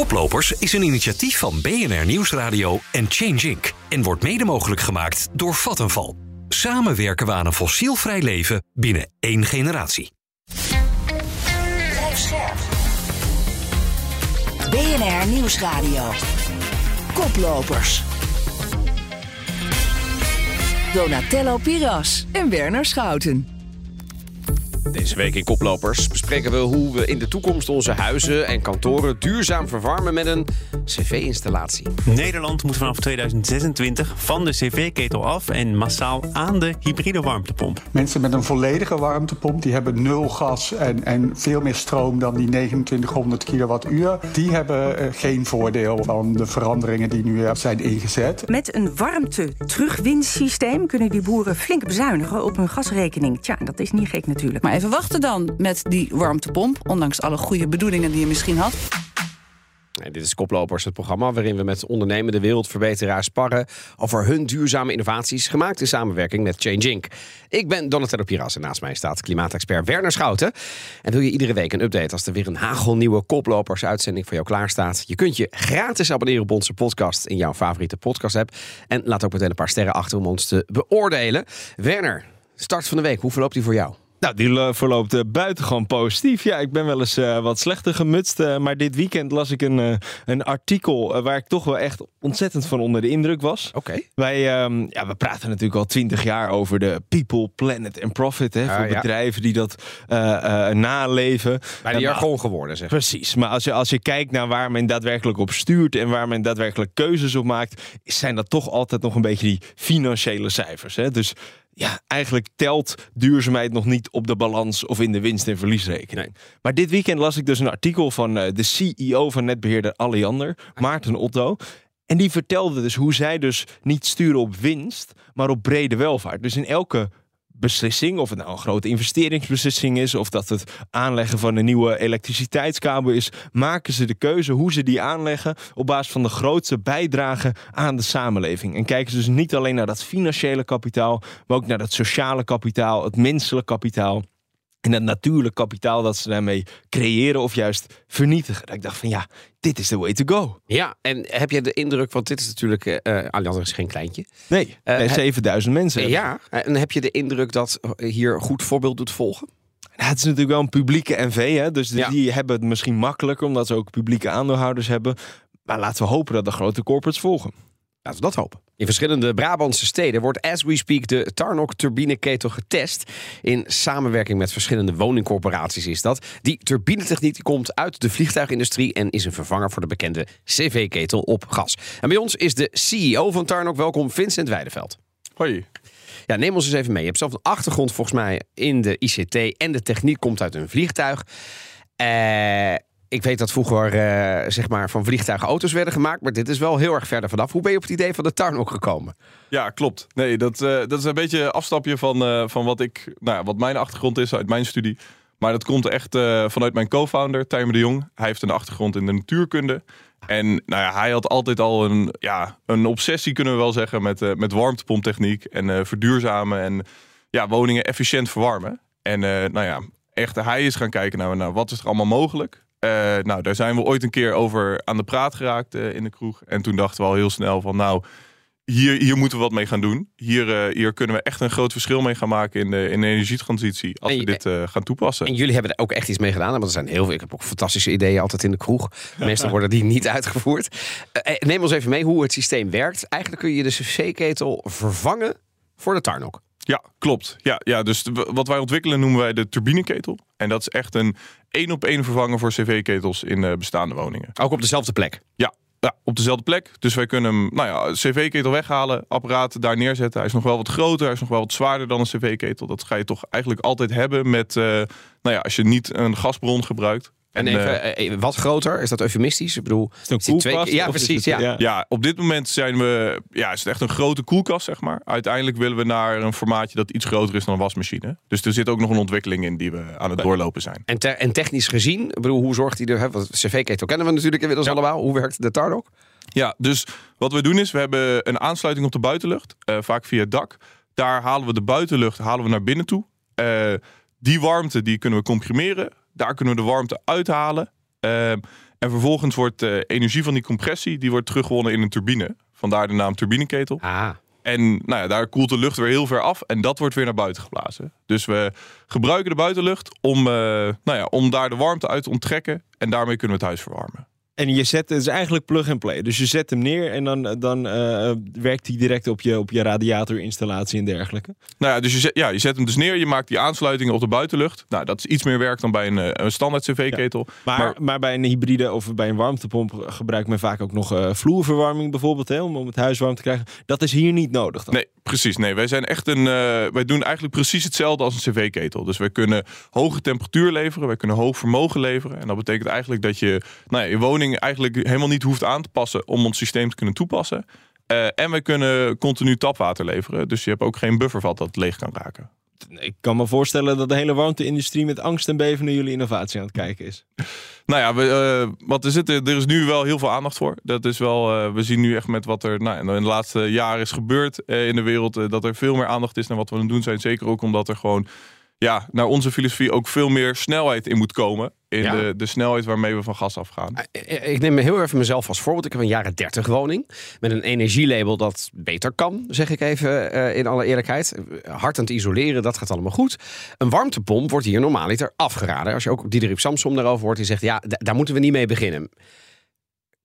Koplopers is een initiatief van BNR Nieuwsradio en Change Inc. en wordt mede mogelijk gemaakt door Vattenval. Samen werken we aan een fossielvrij leven binnen één generatie. BNR Nieuwsradio. Koplopers. Donatello Piras en Werner Schouten. Deze week in Koplopers bespreken we hoe we in de toekomst onze huizen en kantoren duurzaam verwarmen met een cv-installatie. Nederland moet vanaf 2026 van de cv-ketel af en massaal aan de hybride warmtepomp. Mensen met een volledige warmtepomp, die hebben nul gas en, en veel meer stroom dan die 2900 kilowattuur. Die hebben eh, geen voordeel van de veranderingen die nu eh, zijn ingezet. Met een warmte-terugwinsysteem kunnen die boeren flink bezuinigen op hun gasrekening. Tja, dat is niet gek natuurlijk. Maar even wachten dan met die warmtepomp, ondanks alle goede bedoelingen die je misschien had. Dit is Koplopers, het programma waarin we met ondernemende wereldverbeteraars sparren over hun duurzame innovaties, gemaakt in samenwerking met Change Inc. Ik ben Donatello Piras en naast mij staat klimaatexpert Werner Schouten. En wil je iedere week een update als er weer een hagelnieuwe Koplopers uitzending voor jou klaarstaat? Je kunt je gratis abonneren op onze podcast in jouw favoriete podcast app. En laat ook meteen een paar sterren achter om ons te beoordelen. Werner, start van de week, hoe verloopt die voor jou? Nou, die eh, verloopt uh, buitengewoon positief. Ja, ik ben wel eens uh, wat slechter gemutst. maar dit weekend las ik een, een artikel waar ik toch wel echt ontzettend van onder de indruk was. Oké. Wij um, ja, we praten natuurlijk al twintig jaar over de people, planet en profit. Hè, voor ja. bedrijven die dat naleven. Bij de jargon geworden, zeg. Precies. Maar als je, als je kijkt naar waar men daadwerkelijk op stuurt en waar men daadwerkelijk keuzes op maakt, zijn dat toch altijd nog een beetje die financiële cijfers. Hè? Dus ja, eigenlijk telt duurzaamheid nog niet op de balans of in de winst- en verliesrekening. Maar dit weekend las ik dus een artikel van uh, de CEO van netbeheerder Alliander, Maarten Otto. En die vertelde dus hoe zij dus niet sturen op winst, maar op brede welvaart. Dus in elke beslissing, of het nou een grote investeringsbeslissing is, of dat het aanleggen van een nieuwe elektriciteitskabel is, maken ze de keuze hoe ze die aanleggen op basis van de grootste bijdrage aan de samenleving. En kijken ze dus niet alleen naar dat financiële kapitaal, maar ook naar dat sociale kapitaal, het menselijk kapitaal. En dat natuurlijk kapitaal dat ze daarmee creëren of juist vernietigen. Dat ik dacht van ja, dit is the way to go. Ja, en heb je de indruk, want dit is natuurlijk, uh, is geen kleintje. Nee, Uh, nee he- 7000 mensen. Ja, en heb je de indruk dat hier een goed voorbeeld doet volgen? Ja, het is natuurlijk wel een publieke NV, hè? dus Ja. die hebben het misschien makkelijker omdat ze ook publieke aandeelhouders hebben. Maar laten we hopen dat de grote corporates volgen. Laten we dat hopen. In verschillende Brabantse steden wordt as we speak de Tarnok turbineketel getest. In samenwerking met verschillende woningcorporaties is dat. Die turbinetechniek die komt uit de vliegtuigindustrie en is een vervanger voor de bekende CV-ketel op gas. En bij ons is de CEO van Tarnok. Welkom, Vincent Weideveld. Hoi. Ja, neem ons eens even mee. Je hebt zelf een achtergrond volgens mij in de ICT en de techniek komt uit een vliegtuig. Eh, ik weet dat vroeger eh, zeg maar van vliegtuigen auto's werden gemaakt, maar dit is wel heel erg verder vanaf. Hoe ben je op het idee van de Tarnok gekomen? Ja, klopt. Nee, dat, eh, dat is een beetje een afstapje van, eh, van wat, ik, nou, wat mijn achtergrond is uit mijn studie. Maar dat komt echt vanuit mijn co-founder, Tijmen de Jong. Hij heeft een achtergrond in de natuurkunde. En nou ja, hij had altijd al een, ja, een obsessie, kunnen we wel zeggen, met, met warmtepomptechniek en verduurzamen en ja, woningen efficiënt verwarmen. En nou ja, echt, hij is gaan kijken naar, naar wat is er allemaal mogelijk. Eh, nou, daar zijn we ooit een keer over aan de praat geraakt eh, in de kroeg. En toen dachten we al heel snel van, nou, hier, hier moeten we wat mee gaan doen. Hier, eh, hier kunnen we echt een groot verschil mee gaan maken in de, in de energietransitie. Als we dit gaan toepassen. En jullie hebben er ook echt iets mee gedaan. Want er zijn heel veel. Ik heb ook fantastische ideeën altijd in de kroeg. Meestal worden die niet uitgevoerd. Neem ons even mee hoe het systeem werkt. Eigenlijk kun je de cv-ketel vervangen voor de Tarnok. Ja, klopt. Ja, ja, dus wat wij ontwikkelen noemen wij de turbineketel. En dat is echt een één op één vervanger voor cv-ketels in eh, bestaande woningen. Ook op dezelfde plek. Ja, ja, op dezelfde plek. Dus wij kunnen hem, nou ja, cv-ketel weghalen, apparaat daar neerzetten. Hij is nog wel wat groter, hij is nog wel wat zwaarder dan een cv-ketel. Dat ga je toch eigenlijk altijd hebben met, eh, nou ja, als je niet een gasbron gebruikt. En eh, even, eh, wat groter? Is dat eufemistisch? Ik bedoel, Is het een twee koelkast keer- Ja, precies. het- Ja. Ja, op dit moment zijn we, ja, is het echt een grote koelkast, zeg maar. Uiteindelijk willen we naar een formaatje dat iets groter is dan een wasmachine. Dus er zit ook nog een ontwikkeling in die we aan het doorlopen zijn. En, te- en technisch gezien, ik bedoel, hoe zorgt hij er? hè, Want cv-ketel kennen we natuurlijk inmiddels Ja. allemaal. Hoe werkt de Tarnok? Ja, dus wat we doen is, we hebben een aansluiting op de buitenlucht, eh, vaak via het dak. Daar halen we de buitenlucht halen we naar binnen toe. Eh, die warmte die kunnen we comprimeren. Daar kunnen we de warmte uithalen. Eh, En vervolgens wordt de energie van die compressie die wordt teruggewonnen in een turbine. Vandaar de naam turbineketel. Ah. En nou ja, daar koelt de lucht weer heel ver af en dat wordt weer naar buiten geblazen. Dus we gebruiken de buitenlucht om, eh, nou ja, om daar de warmte uit te onttrekken en daarmee kunnen we het huis verwarmen. En je zet, het is eigenlijk plug and play. Dus je zet hem neer en dan, dan eh, werkt hij direct op je, op je radiatorinstallatie en dergelijke. Nou ja, dus je zet, ja, je zet hem dus neer, je maakt die aansluitingen op de buitenlucht. Nou, dat is iets meer werk dan bij een, eh, een standaard cv-ketel. Maar, maar, bij een hybride of bij een warmtepomp gebruikt men vaak ook nog eh, vloerverwarming bijvoorbeeld, hè, om, om het huis warm te krijgen. Dat is hier niet nodig dan? Nee, precies. Nee, wij zijn echt een. wij doen eigenlijk precies hetzelfde als een cv-ketel. Dus wij kunnen hoge temperatuur leveren, wij kunnen hoog vermogen leveren. En dat betekent eigenlijk dat je nou ja, je woning eigenlijk helemaal niet hoeft aan te passen om ons systeem te kunnen toepassen. Eh, en wij kunnen continu tapwater leveren. Dus je hebt ook geen buffervat dat leeg kan raken. Ik kan me voorstellen dat de hele warmte-industrie met angst en beven naar jullie innovatie aan het kijken is. Nou ja, we, eh, wat er, zit, er is nu wel heel veel aandacht voor. Dat is wel, eh, we zien nu echt met wat er nou, in de laatste jaren is gebeurd eh, in de wereld. eh, dat er veel meer aandacht is naar wat we aan het doen zijn. Zeker ook omdat er gewoon ja, naar onze filosofie ook veel meer snelheid in moet komen. In Ja. de, de snelheid waarmee we van gas afgaan. Eh, Ik neem me heel even mezelf als voorbeeld. Ik heb een jaren 30 woning met een energielabel dat beter kan, zeg ik even eh, in alle eerlijkheid. Hard aan het isoleren, dat gaat allemaal goed. Een warmtepomp wordt hier normaliter afgeraden. Als je ook Diederik Samsom daarover hoort, die zegt ja, daar moeten we niet mee beginnen.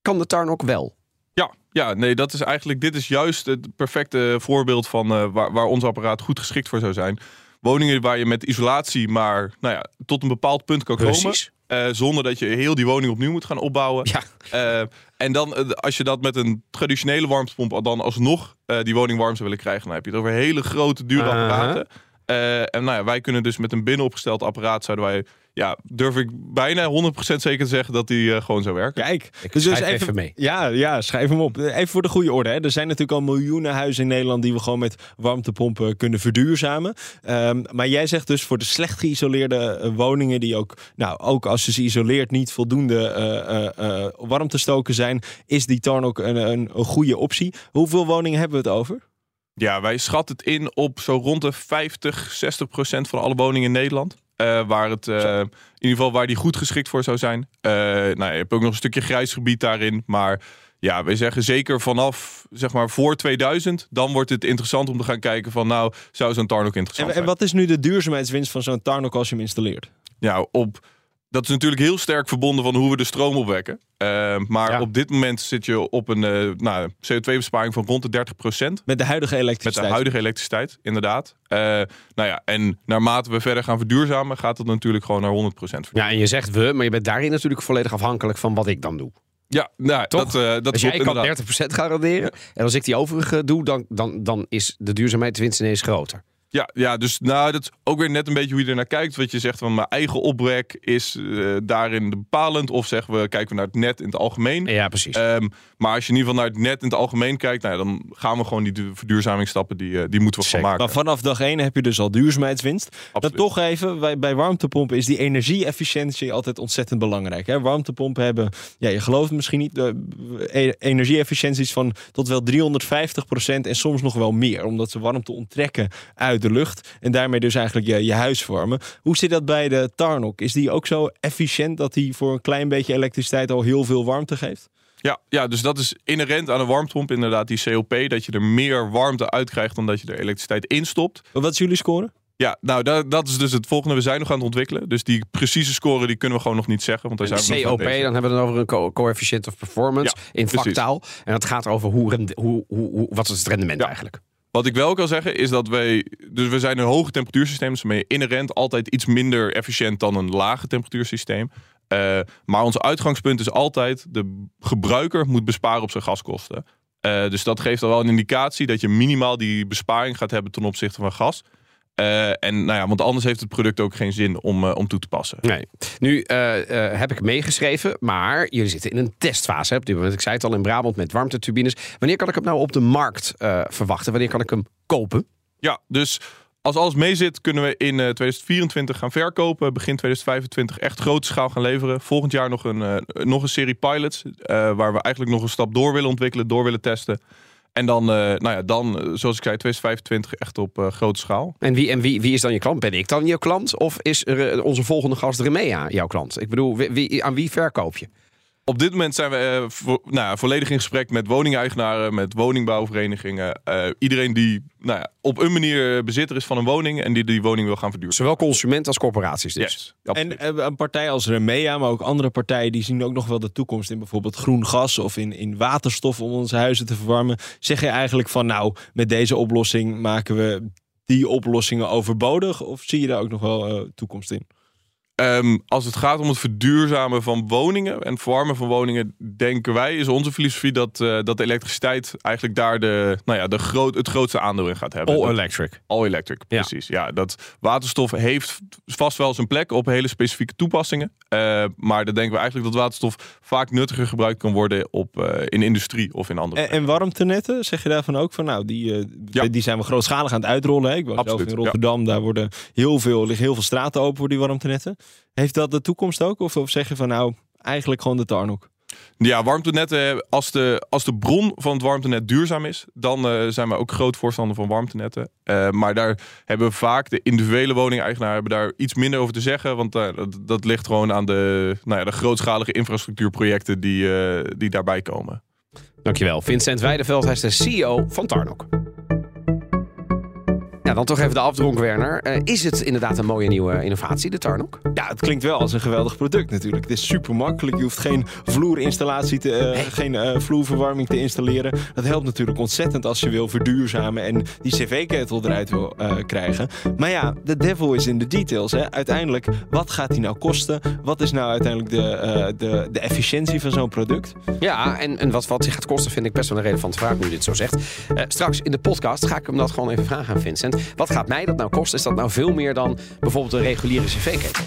Kan de Tarn ook wel? Ja, ja, nee, dat is eigenlijk, dit is juist het perfecte voorbeeld van eh, waar, waar ons apparaat goed geschikt voor zou zijn. Woningen waar je met isolatie maar nou ja, tot een bepaald punt kan Precies. komen. eh, zonder dat je heel die woning opnieuw moet gaan opbouwen. Ja. Eh, en dan, eh, als je dat met een traditionele warmtepomp dan alsnog die woning warm zou willen krijgen, dan heb je het over hele grote, dure apparaten. Eh, en nou ja, wij kunnen dus met een binnenopgesteld apparaat, zouden wij, ja, durf ik bijna 100% zeker te zeggen dat die eh, gewoon zou werken. Kijk, Ik schrijf even mee. Ja, ja, schrijf hem op. Even voor de goede orde. Hè. Er zijn natuurlijk al miljoenen huizen in Nederland die we gewoon met warmtepompen kunnen verduurzamen. Ehm, maar jij zegt dus voor de slecht geïsoleerde eh, woningen, die ook, nou, ook als je ze isoleert, niet voldoende eh, eh, eh, warm te stoken zijn, is die Tarn ook een, een, een goede optie. Hoeveel woningen hebben we het over? Ja, wij schatten het in op zo rond de 50, 60 procent van alle woningen in Nederland. Eh, waar het, eh, in ieder geval waar die goed geschikt voor zou zijn. Eh, nou, ja, je hebt ook nog een stukje grijs gebied daarin. Maar ja, wij zeggen zeker vanaf zeg maar voor 2000, dan wordt het interessant om te gaan kijken van nou, zou zo'n Tarn ook interessant En, en zijn? wat is nu de duurzaamheidswinst van zo'n Tarn ook als je hem installeert? Ja, op, dat is natuurlijk heel sterk verbonden van hoe we de stroom opwekken. Eh, maar Ja. op dit moment zit je op een eh, nou, CO2-besparing van rond de 30 procent. Met de huidige Met elektriciteit. de huidige elektriciteit, inderdaad. Eh, nou ja, en naarmate we verder gaan verduurzamen, gaat het natuurlijk gewoon naar 100% Ja, en je zegt we, maar je bent daarin natuurlijk volledig afhankelijk van wat ik dan doe. Ja, nou, Toch? dat, dat Als klopt jij kan inderdaad. 30% garanderen en als ik die overige doe, dan, dan, dan is de duurzaamheidswinst ineens groter. Ja, ja, dus nou, dat is ook weer net een beetje hoe je er naar kijkt. Wat je zegt van mijn eigen opbrek is eh, daarin bepalend. Of zeggen we, kijken we naar het net in het algemeen. Ja, precies. Ehm, maar als je in ieder geval naar het net in het algemeen kijkt, nou ja, dan gaan we gewoon die du- verduurzamingsstappen, die, eh, die moeten we gewoon Zeker. maken. Maar vanaf dag 1 heb je dus al duurzaamheidswinst. Dan Absoluut. toch even, bij, bij warmtepompen is die energie-efficiëntie altijd ontzettend belangrijk. Hè? Warmtepompen hebben, ja, je gelooft het misschien niet, de e- energie-efficiënties van tot wel 350% en soms nog wel meer. Omdat ze warmte onttrekken uit de lucht en daarmee dus eigenlijk je, je huis vormen. Hoe zit dat bij de Tarnok? Is die ook zo efficiënt dat die voor een klein beetje elektriciteit al heel veel warmte geeft? Ja, ja, dus dat is inherent aan een warmtepomp inderdaad, die COP. Dat je er meer warmte uitkrijgt dan dat je er elektriciteit in stopt. Wat is jullie score? Ja, nou dat, dat is dus het volgende. We zijn nog aan het ontwikkelen. Dus die precieze score die kunnen we gewoon nog niet zeggen. Want daar zijn we COP, dan hebben we het over een co- coefficient of performance Ja, in precies. vaktaal. En dat gaat over hoe, hoe, hoe, hoe, wat is het rendement Ja. eigenlijk. Wat ik wel kan zeggen is dat wij... Dus we zijn een hoge temperatuursysteem. Dus je inherent altijd iets minder efficiënt dan een lage temperatuursysteem. Eh, maar ons uitgangspunt is altijd... de gebruiker moet besparen op zijn gaskosten. Eh, dus dat geeft al wel een indicatie dat je minimaal die besparing gaat hebben ten opzichte van gas. Eh, en nou ja, want anders heeft het product ook geen zin om, eh, om toe te passen. Nee. Nu eh, heb ik meegeschreven, maar jullie zitten in een testfase hè, op dit moment. Ik zei het al in Brabant met warmteturbines. Wanneer kan ik hem nou op de markt verwachten? Wanneer kan ik hem kopen? Ja, dus als alles mee zit, kunnen we in eh, 2024 gaan verkopen. Begin 2025 echt grote schaal gaan leveren. Volgend jaar nog een, nog een serie pilots. waar we eigenlijk nog een stap door willen ontwikkelen, door willen testen. En dan, eh, nou ja, dan, eh, zoals ik zei, 2025 echt op eh, grote schaal. En, wie, en wie, wie is dan je klant? Ben ik dan je klant? Of is er, onze volgende gast Remea jouw klant? Ik bedoel, wie- aan wie verkoop je? Op dit moment zijn we eh, vo- nou, ja, volledig in gesprek met woningeigenaren, met woningbouwverenigingen. eh, iedereen die nou ja, op een manier bezitter is van een woning en die die woning wil gaan verduurzamen. Zowel consument als corporaties dus. Yes. En eh, een partij als Remea, maar ook andere partijen, die zien ook nog wel de toekomst in bijvoorbeeld groen gas of in, in waterstof om onze huizen te verwarmen. Zeg je eigenlijk van nou, met deze oplossing maken we die oplossingen overbodig? Of zie je daar ook nog wel toekomst in? Ehm, als het gaat om het verduurzamen van woningen en verwarmen van woningen, denken wij, is onze filosofie dat, eh, dat de elektriciteit eigenlijk daar de, nou ja, de groot, het grootste aandeel in gaat hebben. All Dat- electric. All electric, Ja. precies. Ja, dat waterstof heeft vast wel zijn plek op hele specifieke toepassingen. Eh, maar dan denken we eigenlijk dat waterstof vaak nuttiger gebruikt kan worden op, eh, in industrie of in andere En, en warmtenetten, zeg je daarvan ook van nou, die, Ja. die zijn we grootschalig aan het uitrollen. Hè? Ik was zelf Absoluut, in ja. Rotterdam, daar worden heel veel, liggen heel veel straten open voor die warmtenetten. Heeft dat de toekomst ook? Of, of zeg je van nou, eigenlijk gewoon de Tarnok? Ja, warmtenetten, als de, als de bron van het warmtenet duurzaam is, dan eh, zijn we ook groot voorstander van warmtenetten. Eh, maar daar hebben vaak de individuele woningeigenaren hebben daar iets minder over te zeggen. Want eh, dat, dat ligt gewoon aan de, nou ja, de grootschalige infrastructuurprojecten die, eh, die daarbij komen. Dankjewel. Vincent Weideveld, hij is de CEO van Tarnok. Dan toch even de afdronk, Werner. Eh, is het inderdaad een mooie nieuwe innovatie, de Tarnok? Ja, het klinkt wel als een geweldig product natuurlijk. Het is super makkelijk. Je hoeft geen vloerinstallatie, te, eh, geen eh, vloerverwarming te installeren. Dat helpt natuurlijk ontzettend als je wil verduurzamen en die cv-ketel eruit wil krijgen. Maar ja, de devil is in de details. Hè. Uiteindelijk, wat gaat die nou kosten? Wat is nou uiteindelijk de, de, de efficiëntie van zo'n product? Ja, en, en wat, wat die gaat kosten vind ik best wel een relevante vraag nu je dit zo zegt. Straks in de podcast ga ik hem dat gewoon even vragen aan Vincent. Wat gaat mij dat nou kosten? Is dat nou veel meer dan bijvoorbeeld een reguliere cv-ketel?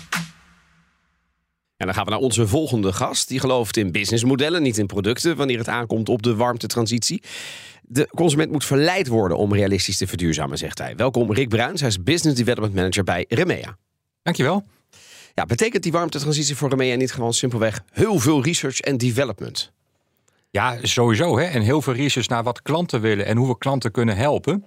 En dan gaan we naar onze volgende gast. Die gelooft in businessmodellen, niet in producten, wanneer het aankomt op de warmtetransitie. De consument moet verleid worden om realistisch te verduurzamen, zegt hij. Welkom Rick Bruins, hij is Business Development Manager bij Remea. Dankjewel. Ja, betekent die warmtetransitie voor Remea niet gewoon simpelweg heel veel research en development? Ja, sowieso. Hè? En heel veel research naar wat klanten willen en hoe we klanten kunnen helpen.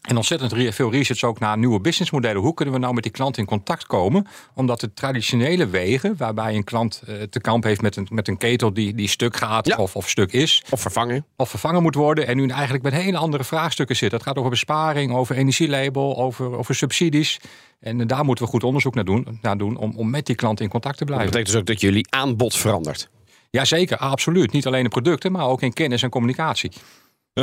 En ontzettend veel research ook naar nieuwe businessmodellen. Hoe kunnen we nou met die klant in contact komen? Omdat de traditionele wegen, waarbij een klant eh, te kamp heeft met een, met een ketel die, die stuk gaat Ja. of, of stuk is. Of vervangen? Of vervangen moet worden. En nu eigenlijk met hele andere vraagstukken zit. Dat gaat over besparing, over energielabel, over, over subsidies. En daar moeten we goed onderzoek naar doen, naar doen om, om met die klant in contact te Dat blijven. betekent dus ook dat jullie aanbod verandert. Jazeker, absoluut. Niet alleen in producten, maar ook in kennis en communicatie.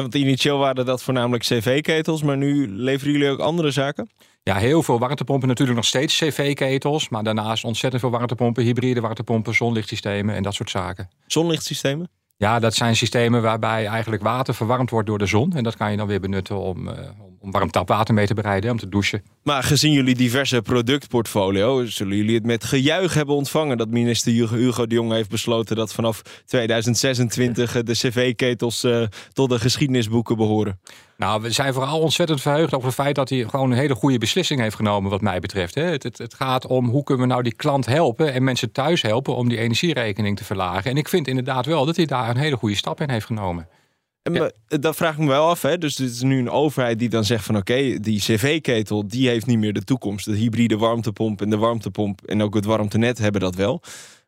Want initieel waren dat voornamelijk cv-ketels, maar nu leveren jullie ook andere zaken? Ja, heel veel warmtepompen natuurlijk nog steeds cv-ketels. Maar daarnaast ontzettend veel warmtepompen, hybride warmtepompen, zonlichtsystemen en dat soort zaken. Zonlichtsystemen? Ja, dat zijn systemen waarbij eigenlijk water verwarmd wordt door de zon. En dat kan je dan weer benutten om, eh, om- om warm tapwater mee te bereiden, om te douchen. Maar gezien jullie diverse productportfolio, zullen jullie het met gejuich hebben ontvangen dat minister Hugo de Jong heeft besloten dat vanaf 2026 de cv-ketels eh, tot de geschiedenisboeken behoren. Nou, we zijn vooral ontzettend verheugd over het feit dat hij gewoon een hele goede beslissing heeft genomen, wat mij betreft. Hè. Het, het, het gaat om hoe kunnen we nou die klant helpen en mensen thuis helpen om die energierekening te verlagen. En ik vind inderdaad wel dat hij daar een hele goede stap in heeft genomen. En dat vraag ik me wel af. Hè? Dus dit is nu een overheid die dan zegt van oké, die cv-ketel die heeft niet meer de toekomst. De hybride warmtepomp en de warmtepomp en ook het warmtenet hebben dat wel.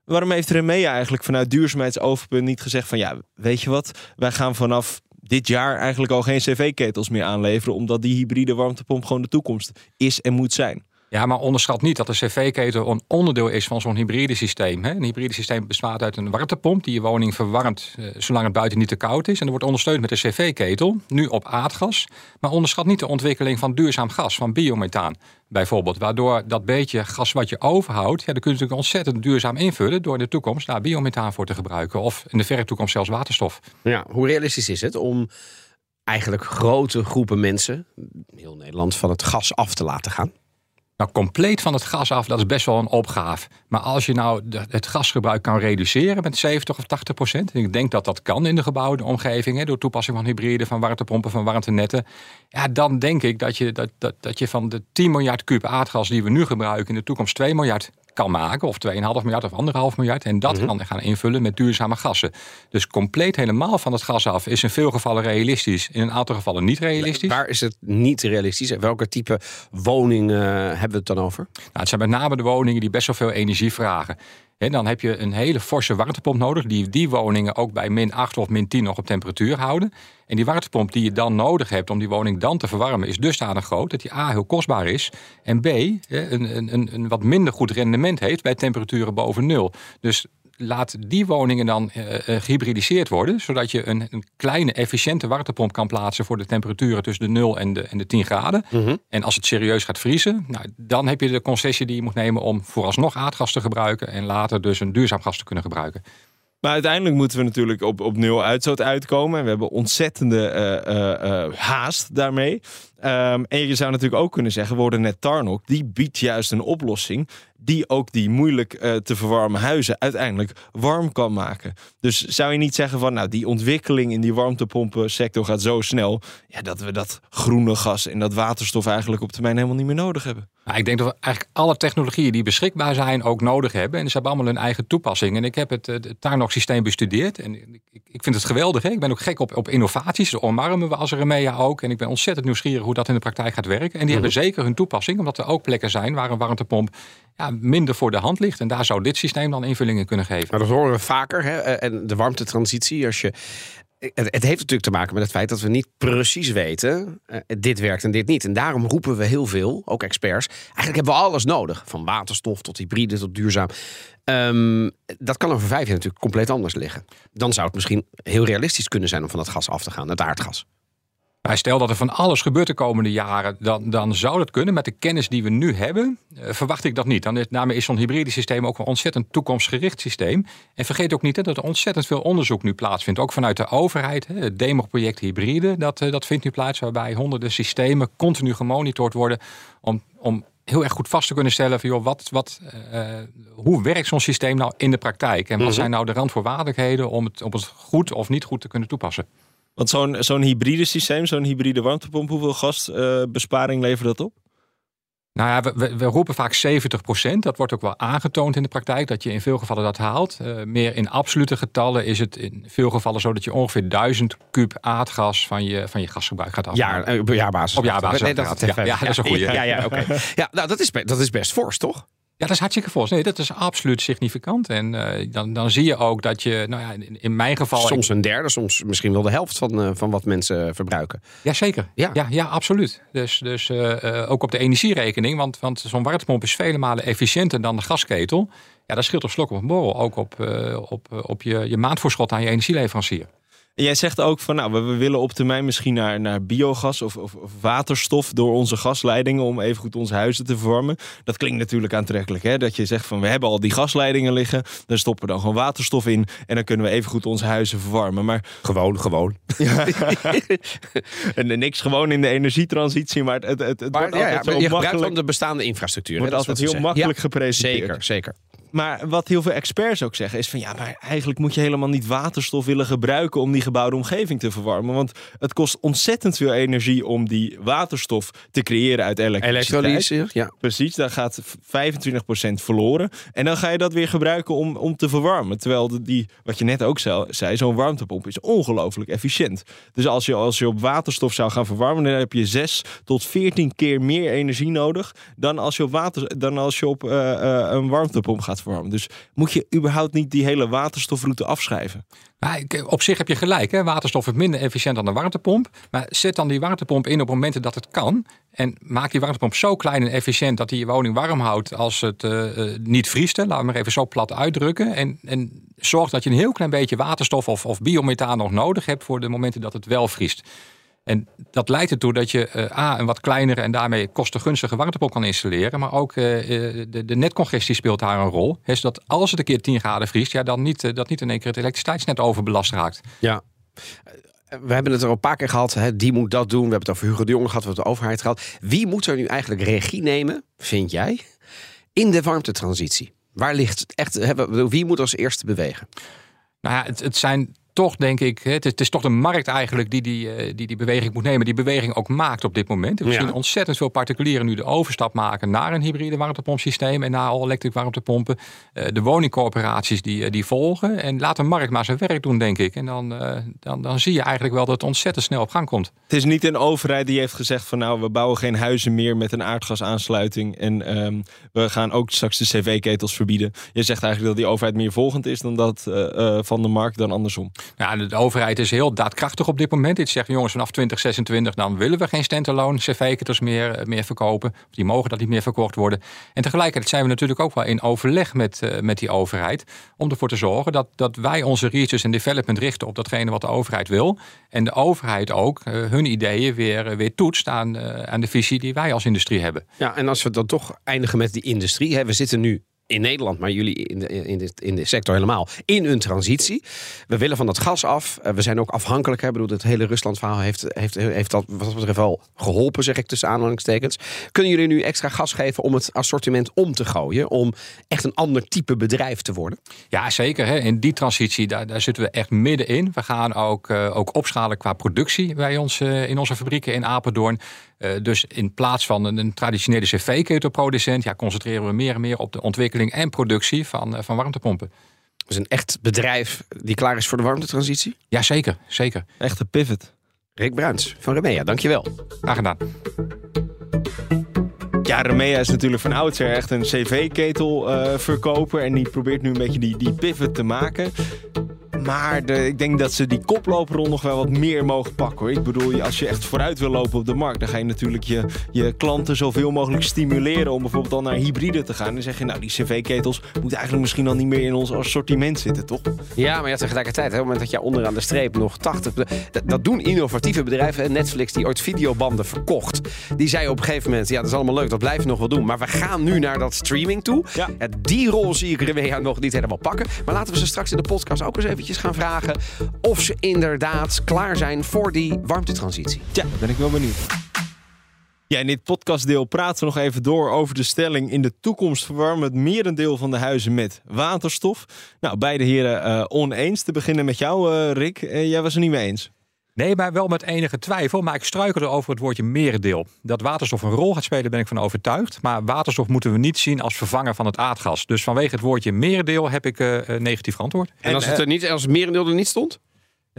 Waarom heeft Remea eigenlijk vanuit duurzaamheidsoverpunt niet gezegd van ja, weet je wat, wij gaan vanaf dit jaar eigenlijk al geen cv-ketels meer aanleveren, omdat die hybride warmtepomp gewoon de toekomst is en moet zijn. Ja, maar onderschat niet dat de cv-ketel een onderdeel is van zo'n hybride systeem. Een hybride systeem bestaat uit een warmtepomp die je woning verwarmt eh, zolang het buiten niet te koud is. En dat wordt ondersteund met de cv-ketel, nu op aardgas. Maar onderschat niet de ontwikkeling van duurzaam gas, van biomethaan bijvoorbeeld. Waardoor dat beetje gas wat je overhoudt, ja, dan kun je natuurlijk ontzettend duurzaam invullen door in de toekomst daar biomethaan voor te gebruiken. Of in de verre toekomst zelfs waterstof. Ja, hoe realistisch is het om eigenlijk grote groepen mensen, heel Nederland, van het gas af te laten gaan? Nou, compleet van het gas af, dat is best wel een opgave. Maar als je nou het gasgebruik kan reduceren met 70 of 80 procent... en ik denk dat dat kan in de gebouwde omgeving... Hè, door toepassing van hybride, van warmtepompen, van warmtenetten... ja, dan denk ik dat je, dat, dat, dat je van de 10 miljard kuub aardgas die we nu gebruiken... in de toekomst 2 miljard kan maken, of 2,5 miljard of 1,5 miljard... en dat kan gaan invullen met duurzame gassen. Dus compleet helemaal van het gas af is in veel gevallen realistisch... in een aantal gevallen niet realistisch. Waar is het niet realistisch? En welke type woning eh, hebben we het dan over? Nou, het zijn met name de woningen die best wel veel energie vragen. Hè, dan heb je een hele forse warmtepomp nodig, die die woningen ook bij min 8 of min 10 nog op temperatuur houden. En die warmtepomp die je dan nodig hebt om die woning dan te verwarmen, is dusdanig groot dat die A heel kostbaar is. En B een, een, een wat minder goed rendement heeft bij temperaturen boven nul. Dus laat die woningen dan uh, gehybridiseerd worden, zodat je een, een, kleine efficiënte warmtepomp kan plaatsen voor de temperaturen tussen de 0 en de, en de 10 graden. Mhm. En als het serieus gaat vriezen, nou, dan heb je de concessie die je moet nemen om vooralsnog aardgas te gebruiken en later dus een duurzaam gas te kunnen gebruiken. Maar uiteindelijk moeten we natuurlijk op, op nul uitstoot uitkomen. En we hebben ontzettende uh, uh, haast daarmee. Um, en je zou natuurlijk ook kunnen zeggen, worden net Tarnok, die biedt juist een oplossing die ook die moeilijk uh, te verwarmen huizen uiteindelijk warm kan maken. Dus zou je niet zeggen van, nou, die ontwikkeling in die warmtepompensector gaat zo snel, ja, dat we dat groene gas en dat waterstof eigenlijk op termijn helemaal niet meer nodig hebben? Ik denk dat we eigenlijk alle technologieën die beschikbaar zijn ook nodig hebben. En ze hebben allemaal hun eigen toepassing. En ik heb het, het Tarnok-systeem bestudeerd. En ik, ik vind het geweldig. Hè? Ik ben ook gek op, op innovaties. Dat omarmen we als Remea ook. En ik ben ontzettend nieuwsgierig hoe dat in de praktijk gaat werken. En die hebben zeker hun toepassing. Omdat er ook plekken zijn waar een warmtepomp ja, minder voor de hand ligt. En daar zou dit systeem dan invullingen kunnen geven. Maar dat horen we vaker. Hè? En de warmtetransitie, als je het, het, heeft natuurlijk te maken met het feit dat we niet precies weten. Uh, dit werkt en dit niet. En daarom roepen we heel veel, ook experts. Eigenlijk hebben we alles nodig. Van waterstof tot hybride tot duurzaam. Um, dat kan over vijf jaar natuurlijk compleet anders liggen. Dan zou het misschien heel realistisch kunnen zijn om van dat gas af te gaan, het aardgas. Maar stel dat er van alles gebeurt de komende jaren, dan, dan zou dat kunnen. Met de kennis die we nu hebben, uh, verwacht ik dat niet. Dan is, daarmee is zo'n hybride systeem ook een ontzettend toekomstgericht systeem. En vergeet ook niet hè, dat er ontzettend veel onderzoek nu plaatsvindt. Ook vanuit de overheid. Hè, het DEMO-project hybride, dat, uh, dat vindt nu plaats. Waarbij honderden systemen continu gemonitord worden. Om, om heel erg goed vast te kunnen stellen van joh, wat, wat, uh, hoe werkt zo'n systeem nou in de praktijk? En wat Mhm. zijn nou de randvoorwaardelijkheden om het, om het goed of niet goed te kunnen toepassen? Want zo'n zo'n hybride systeem, zo'n hybride warmtepomp, hoeveel gasbesparing levert dat op? Nou ja, we, we, we roepen vaak 70%. Dat wordt ook wel aangetoond in de praktijk, dat je in veel gevallen dat haalt. Uh, meer in absolute getallen is het in veel gevallen zo dat je ongeveer 1000 kub aardgas van je, van je gasgebruik gaat afhalen. Ja, op jaarbasis. Op jaarbasis. Nee, dat, ja, ja, dat is een goede. Ja, ja, oké. Ja, nou, dat is, dat is best fors, toch? Ja, dat is hartstikke fors. Nee, dat is absoluut significant. En eh, dan, dan zie je ook dat je, nou ja, in, in mijn geval... Soms een derde, soms misschien wel de helft van, eh, van wat mensen verbruiken. Jazeker. Ja. Ja, ja, absoluut. Dus, dus eh, eh, ook op de energierekening. Want, want zo'n warmtepomp is vele malen efficiënter dan de gasketel. Ja, dat scheelt op slok op een borrel. Ook op, eh, op, op je, je maandvoorschot aan je energieleverancier. En jij zegt ook van, nou, we, we willen op termijn misschien naar, naar biogas of, of, of waterstof door onze gasleidingen om even goed onze huizen te verwarmen. Dat klinkt natuurlijk aantrekkelijk, hè? Dat je zegt van, we hebben al die gasleidingen liggen, dan stoppen we dan gewoon waterstof in en dan kunnen we even goed onze huizen verwarmen. Maar gewoon, gewoon. Ja. en niks gewoon in de energietransitie, maar het, het, het Maar wordt ja, altijd ja, zo je gebruikt dan de bestaande infrastructuur. Wordt hè, is altijd heel makkelijk gepresenteerd. Zeker, zeker. Maar wat heel veel experts ook zeggen is van ja, maar eigenlijk moet je helemaal niet waterstof willen gebruiken om die gebouwde omgeving te verwarmen. Want het kost ontzettend veel energie om die waterstof te creëren uit elektriciteit. Elektrolyse, ja. Precies, daar gaat 25% verloren. En dan ga je dat weer gebruiken om, om te verwarmen. Terwijl die, wat je net ook zei, zei zo'n warmtepomp is ongelooflijk efficiënt. Dus als je, als je op waterstof zou gaan verwarmen, dan heb je 6 tot 14 keer meer energie nodig dan als je op, water, dan als je op uh, uh, een warmtepomp gaat Dus moet je überhaupt niet die hele waterstofroute afschrijven? Nou, op zich heb je gelijk. Hè? Waterstof is minder efficiënt dan de warmtepomp. Maar zet dan die warmtepomp in op momenten dat het kan. En maak die warmtepomp zo klein en efficiënt dat hij je woning warm houdt als het uh, uh, niet vriest. Laat me maar even zo plat uitdrukken. En, en zorg dat je een heel klein beetje waterstof of, of biomethaan nog nodig hebt voor de momenten dat het wel vriest. En dat leidt ertoe dat je uh, A, een wat kleinere en daarmee kostengunstige warmtepomp kan installeren. Maar ook uh, de, de netcongestie speelt daar een rol. He, zodat als het een keer 10 graden vriest, ja, dan niet, uh, dat niet in één keer het elektriciteitsnet overbelast raakt. Ja. We hebben het er al een paar keer gehad. Hè? Die moet dat doen. We hebben het over Hugo de Jonge gehad. We hebben het over de overheid gehad. Wie moet er nu eigenlijk regie nemen, vind jij, in de warmtetransitie? Waar ligt het echt? Hè? Wie moet als eerste bewegen? Nou ja, het, het zijn toch, denk ik, het is, het is toch de markt eigenlijk die die, eh, die die beweging moet nemen. Die beweging ook maakt op dit moment. We Ja. zien ontzettend veel particulieren nu de overstap maken naar een hybride warmtepompsysteem en naar all-electric warmtepompen. Eh, de woningcorporaties die, eh, die volgen. En laat de markt maar zijn werk doen, denk ik. En dan, dan, dan zie je eigenlijk wel dat het ontzettend snel op gang komt. Het is niet een overheid die heeft gezegd van nou, we bouwen geen huizen meer met een aardgasaansluiting. En ehm, we gaan ook straks de cv-ketels verbieden. Je zegt eigenlijk dat die overheid meer volgend is dan dat van de markt dan andersom. Ja, de, overheid is heel daadkrachtig op dit moment. Dit zegt jongens, vanaf 2026 dan willen we geen standalone cv-ketels meer, eh, meer verkopen. Die mogen dat niet meer verkocht worden. En tegelijkertijd zijn we natuurlijk ook wel in overleg met, eh, met die overheid. Om ervoor te zorgen dat, dat wij onze research en development richten op datgene wat de overheid wil. En de overheid ook eh, hun ideeën weer, weer toetst aan, aan de visie die wij als industrie hebben. Ja, en als we dan toch eindigen met die industrie. Hè, we zitten nu in Nederland, maar jullie in de, in, in de sector helemaal, in een transitie. We willen van dat gas af. Eh, We zijn ook afhankelijk. Ik bedoel, het hele Rusland-verhaal heeft, heeft, heeft dat wat betreft wel geholpen, zeg ik tussen aanhalingstekens. Kunnen jullie nu extra gas geven om het assortiment om te gooien? Om echt een ander type bedrijf te worden? Ja, zeker. Hè. In die transitie, daar, daar zitten we echt middenin. We gaan ook, eh, ook opschalen qua productie bij ons eh, in onze fabrieken in Apeldoorn. Eh, dus in plaats van een, een traditionele cv-ketelproducent, ja, concentreren we meer en meer op de ontwikkeling en productie van, eh, van warmtepompen. Dus een echt bedrijf die klaar is voor de warmtetransitie? Ja, zeker. zeker. Echte pivot. Rick Bruins van Remea, dankjewel. Graag gedaan. Ja, Remea is natuurlijk van oudsher echt een cv-ketel eh, verkoper. En die probeert nu een beetje die, die pivot te maken. Maar de, ik denk dat ze die koploperrol nog wel wat meer mogen pakken hoor. Ik bedoel, als je echt vooruit wil lopen op de markt, dan ga je natuurlijk je, je klanten zoveel mogelijk stimuleren om bijvoorbeeld dan naar hybride te gaan. En dan zeg je, nou, die cv-ketels moeten eigenlijk misschien al niet meer in ons assortiment zitten, toch? Ja, maar ja, tegelijkertijd, hè, op het moment dat je onderaan de streep nog 80... Dat, dat doen innovatieve bedrijven. Netflix, die ooit videobanden verkocht. Die zei op een gegeven moment, ja, dat is allemaal leuk, dat blijven we nog wel doen. Maar we gaan nu naar dat streaming toe. Ja. Ja, die rol zie ik Remea nog niet helemaal pakken. Maar laten we ze straks in de podcast ook eens eventjes gaan vragen... of ze inderdaad klaar zijn voor die warmtetransitie. Ja, daar ben ik wel benieuwd. Ja, in dit podcastdeel praten we nog even door over de stelling... in de toekomst verwarmen het merendeel van de huizen met waterstof. Nou, beide heren eh, oneens. Te beginnen met jou, eh, Rick. Eh, jij was er niet mee eens. Nee, maar wel met enige twijfel. Maar ik struikel er over het woordje merendeel. Dat waterstof een rol gaat spelen, ben ik van overtuigd. Maar waterstof moeten we niet zien als vervanger van het aardgas. Dus vanwege het woordje merendeel heb ik eh, negatief geantwoord. En als het er niet, als merendeel er niet stond?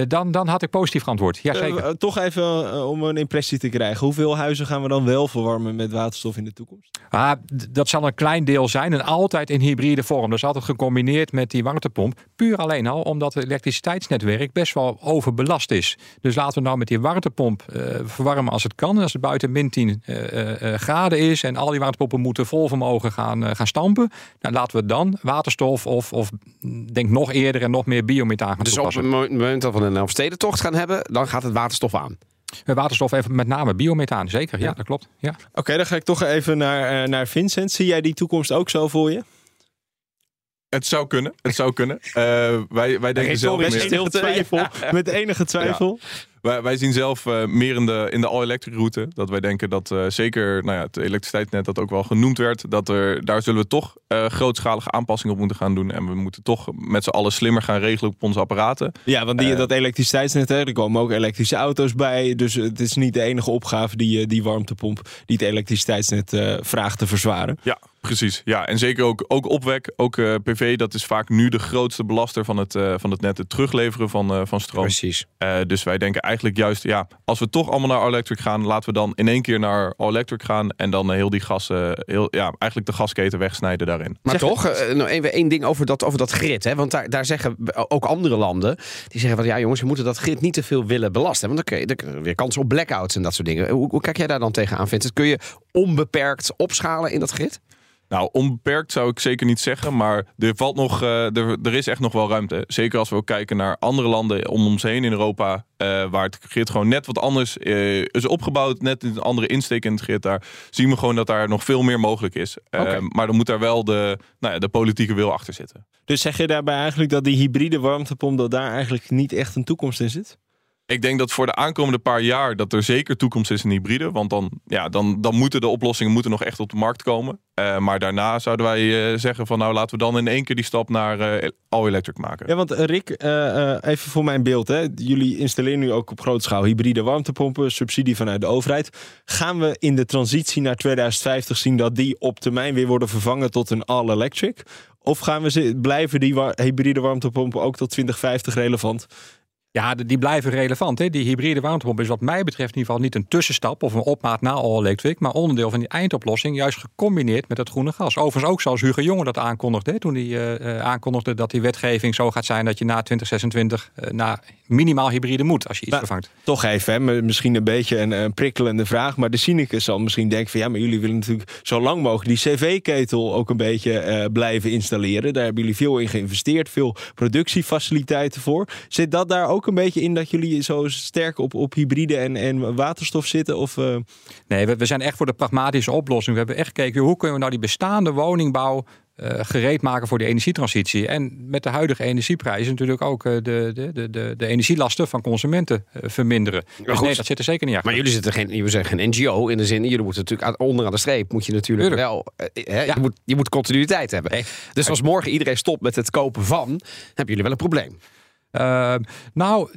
Eh, Dan, dan had ik positief geantwoord. Ja, zeker. Eh, eh, toch even eh, om een impressie te krijgen. Hoeveel huizen gaan we dan wel verwarmen met waterstof in de toekomst? Ah, dat zal een klein deel zijn en altijd in hybride vorm. Dus altijd gecombineerd met die warmtepomp. Puur alleen al omdat het elektriciteitsnetwerk best wel overbelast is. Dus laten we nou met die warmtepomp eh, verwarmen als het kan. En als het buiten min 10 eh, eh, eh, graden is en al die warmtepompen moeten vol vermogen gaan, eh, gaan stampen. Nou, laten we dan waterstof of, of mm, denk nog eerder en nog meer biomethaan gaan Dus op toepassen. het mo- moment dat we een Elfstedentocht gaan hebben... dan gaat het waterstof aan. Eh, Waterstof even met name biomethaan, zeker. Ja, dat klopt. Ja. Oké, dan ga ik toch even naar, eh, naar Vincent. Zie jij die toekomst ook zo voor je? Het zou kunnen. Het zou kunnen. Eh, wij, wij denken zelf Met enige twijfel. Met enige twijfel. Wij, wij zien zelf eh, meer in de, in de all-electric route. Dat wij denken dat eh, zeker nou ja, het elektriciteitsnet dat ook wel genoemd werd. Dat er, daar zullen we toch eh, grootschalige aanpassingen op moeten gaan doen. En we moeten toch met z'n allen slimmer gaan regelen op onze apparaten. Ja, want die, dat elektriciteitsnet, hè, er komen ook elektrische auto's bij. Dus het is niet de enige opgave die, die warmtepomp, die het elektriciteitsnet vraagt te verzwaren. Ja, precies. Ja, en zeker ook, ook opwek, ook eh, PV. Dat is vaak nu de grootste belaster van het, eh, van het net. Het terugleveren van, eh, van stroom. Precies. Eh, dus wij denken eigenlijk juist, ja, als we toch allemaal naar all-electric gaan, laten we dan in één keer naar all-electric gaan. En dan heel die gas, eh, heel, ja, eigenlijk de gasketen wegsnijden daarin. Maar toch, eh, even één ding over dat, over dat grid. Hè? Want daar, daar zeggen ook andere landen... die zeggen van ja jongens, we moeten dat grid niet te veel willen belasten. Want dan kun je, dan kun je weer kans op blackouts en dat soort dingen. Hoe, hoe kijk jij daar dan tegenaan, Vincent? Kun je onbeperkt opschalen in dat grid? Nou, onbeperkt zou ik zeker niet zeggen, maar er valt nog, eh, er, er is echt nog wel ruimte. Zeker als we ook kijken naar andere landen om ons heen in Europa, eh, waar het grid gewoon net wat anders eh, is opgebouwd, net een andere insteek in het grid. Daar zien we gewoon dat daar nog veel meer mogelijk is. Maar dan moet daar wel de, nou ja, de politieke wil achter zitten. Dus zeg je daarbij eigenlijk dat die hybride warmtepomp, dat daar eigenlijk niet echt een toekomst in zit? Ik denk dat voor de aankomende paar jaar dat er zeker toekomst is in hybride. Want dan, ja, dan, dan moeten de oplossingen moeten nog echt op de markt komen. Uh, maar daarna zouden wij uh, zeggen van nou laten we dan in één keer die stap naar uh, all-electric maken. Ja, want Rick, even voor mijn beeld. Hè. Jullie installeren nu ook op grote schaal hybride warmtepompen, subsidie vanuit de overheid. Gaan we in de transitie naar 2050 zien dat die op termijn weer worden vervangen tot een all-electric? Of gaan we blijven die hybride warmtepompen ook tot 2050 relevant? Ja, die blijven relevant. Hè? Die hybride warmtepomp is wat mij betreft in ieder geval niet een tussenstap of een opmaat na all electric, maar onderdeel van die eindoplossing, juist gecombineerd met het groene gas. Overigens ook zoals Hugo Jonge dat aankondigde, hè? toen hij uh, aankondigde dat die wetgeving zo gaat zijn dat je na 2026 uh, naar minimaal hybride moet als je iets maar, vervangt. Toch even, hè? misschien een beetje een, een, prikkelende vraag, maar de cynicus zal misschien denken van ja, maar jullie willen natuurlijk zo lang mogelijk die cv-ketel ook een beetje uh, blijven installeren. Daar hebben jullie veel in geïnvesteerd, veel productiefaciliteiten voor. Zit dat daar ook ook een beetje in dat jullie zo sterk op, op hybride en, en waterstof zitten? Of, uh... Nee, we, we, zijn echt voor de pragmatische oplossing. We hebben echt gekeken hoe kunnen we nou die bestaande woningbouw uh, gereed maken voor de energietransitie. En met de huidige energieprijzen natuurlijk ook uh, de, de, de, de energielasten van consumenten verminderen. Dus nee, dat zit er zeker niet achter. Maar jullie zitten geen, jullie zijn geen NGO in de zin, jullie moeten natuurlijk onderaan de streep moet je natuurlijk Tuurlijk. wel, hè, ja. je, moet, je moet continuïteit hebben. Nee. Dus als morgen iedereen stopt met het kopen van, hebben jullie wel een probleem. Uh, nou,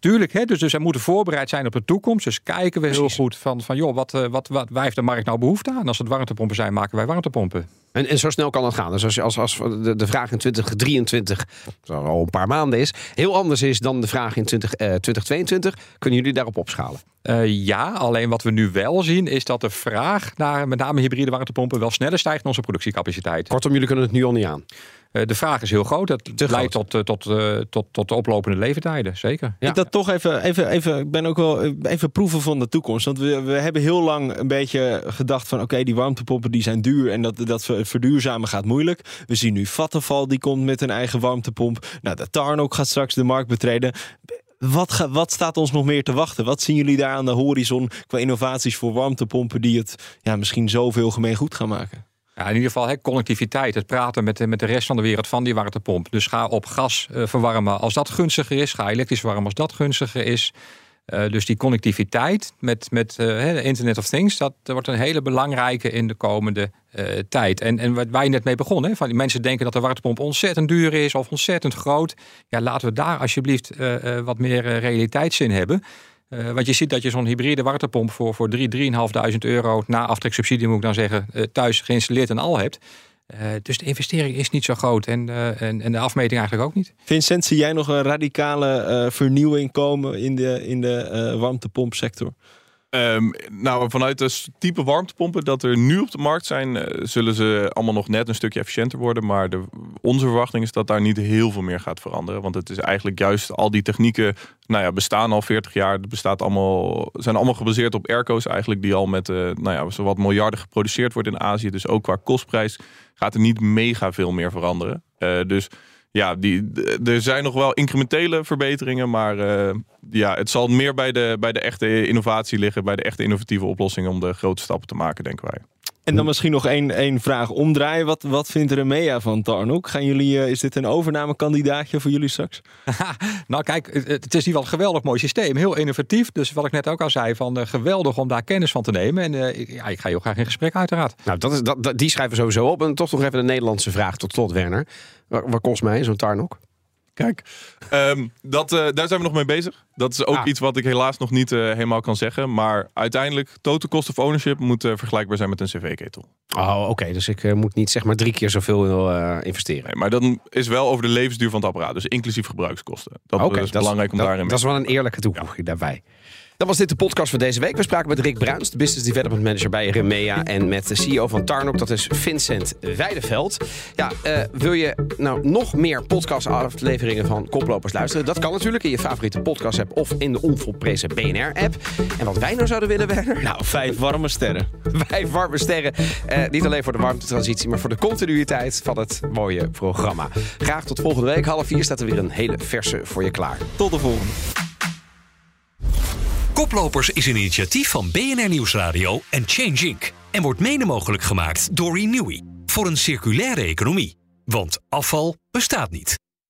tuurlijk. Hè, dus, dus we moeten voorbereid zijn op de toekomst. Dus kijken we heel goed van, van joh, wat, wat, wat, waar heeft de markt nou behoefte aan? Als het warmtepompen zijn, maken wij warmtepompen. En, en zo snel kan dat gaan. Dus als, als, als de, de vraag in 2023, dat al een paar maanden is, heel anders is dan de vraag in 20, uh, 2022, kunnen jullie daarop opschalen? Uh, ja, alleen wat we nu wel zien is dat de vraag naar met name hybride warmtepompen wel sneller stijgt dan onze productiecapaciteit. Kortom, jullie kunnen het nu al niet aan. Uh, de vraag is heel groot. Dat Te leidt groot. tot, tot, uh, tot, tot de oplopende leeftijden, zeker. Ja. Ik dat toch even, even, even, ik ben ook wel even proeven van de toekomst. Want we, we hebben heel lang een beetje gedacht van oké, okay, die warmtepompen die zijn duur en dat, dat verduurzamen gaat moeilijk. We zien nu Vattenfall die komt met een eigen warmtepomp. Nou, de Tarnok gaat straks de markt betreden. Wat, ga, wat, staat ons nog meer te wachten? Wat zien jullie daar aan de horizon qua innovaties voor warmtepompen die het ja, misschien zoveel gemeen goed gaan maken? Ja, in ieder geval hè, connectiviteit, het praten met, met de rest van de wereld van die warmtepomp. Dus ga op gas uh, verwarmen als dat gunstiger is. Ga elektrisch verwarmen als dat gunstiger is. Uh, dus die connectiviteit met, met uh, Internet of Things, dat wordt een hele belangrijke in de komende uh, tijd. En, en wat wij net mee begonnen, van die mensen denken dat de warmtepomp ontzettend duur is of ontzettend groot. Ja, laten we daar alsjeblieft wat meer realiteitszin hebben. Want je ziet dat je zo'n hybride warmtepomp voor, voor 3, 3.500 euro na aftreksubsidie, moet ik dan zeggen, thuis geïnstalleerd en al hebt. Uh, dus de investering is niet zo groot en, en, en, de afmeting eigenlijk ook niet. Vincent, zie jij nog een radicale vernieuwing komen in de, in de warmtepompsector? Um, nou, vanuit het type warmtepompen dat er nu op de markt zijn, uh, zullen ze allemaal nog net een stukje efficiënter worden. Maar de, onze verwachting is dat daar niet heel veel meer gaat veranderen. Want het is eigenlijk juist al die technieken, nou ja, bestaan al 40 jaar. Het bestaat allemaal, zijn allemaal gebaseerd op airco's eigenlijk, die al met, uh, nou ja, zowat miljarden geproduceerd wordt in Azië. Dus ook qua kostprijs gaat er niet mega veel meer veranderen. Uh, dus ja, die, er zijn nog wel incrementele verbeteringen, maar uh, ja, het zal meer bij de, bij de echte innovatie liggen, bij de echte innovatieve oplossingen om de grote stappen te maken, denken wij. En dan misschien nog één, één vraag omdraaien. Wat, wat vindt Remea van Tarnoek? Gaan jullie, uh, is dit een overnamekandidaatje voor jullie straks? nou kijk, het is niet wel een geweldig mooi systeem. Heel innovatief. Dus wat ik net ook al zei, van uh, geweldig om daar kennis van te nemen. En uh, ja, ik ga heel graag in gesprek uiteraad. Nou, dat is, dat, dat, die schrijven we sowieso op. En toch nog even een Nederlandse vraag tot slot, Werner. Wat, kost mij zo'n Tarnoek? Kijk, um, dat, uh, daar zijn we nog mee bezig. Dat is ook ah. iets wat ik helaas nog niet uh, helemaal kan zeggen. Maar uiteindelijk, total cost of ownership moet uh, vergelijkbaar zijn met een cv-ketel. Oh, oké. Okay. Dus ik moet niet zeg maar drie keer zoveel investeren. Nee, maar dat is wel over de levensduur van het apparaat. Dus inclusief gebruikskosten. Dat okay, is dat belangrijk om dat, daarin Dat is wel een eerlijke toevoeging ja. daarbij. Dan was dit de podcast van deze week. We spraken met Rick Bruins, de Business Development Manager bij Remea. En met de CEO van Tarnok, dat is Vincent Weideveld. Ja, uh, wil je nou nog meer podcast-afleveringen van Koplopers luisteren? Dat kan natuurlijk in je favoriete podcast-app of in de onvolprezen BNR-app. En wat wij nou zouden willen, Werner? Nou, vijf warme sterren. vijf warme sterren. Uh, niet alleen voor de warmtetransitie, maar voor de continuïteit van het mooie programma. Graag tot volgende week. Half vier staat er weer een hele verse voor je klaar. Tot de volgende. Koplopers is een initiatief van BNR Nieuwsradio en Change Inc. En wordt mede mogelijk gemaakt door Renewy. Voor een circulaire economie. Want afval bestaat niet.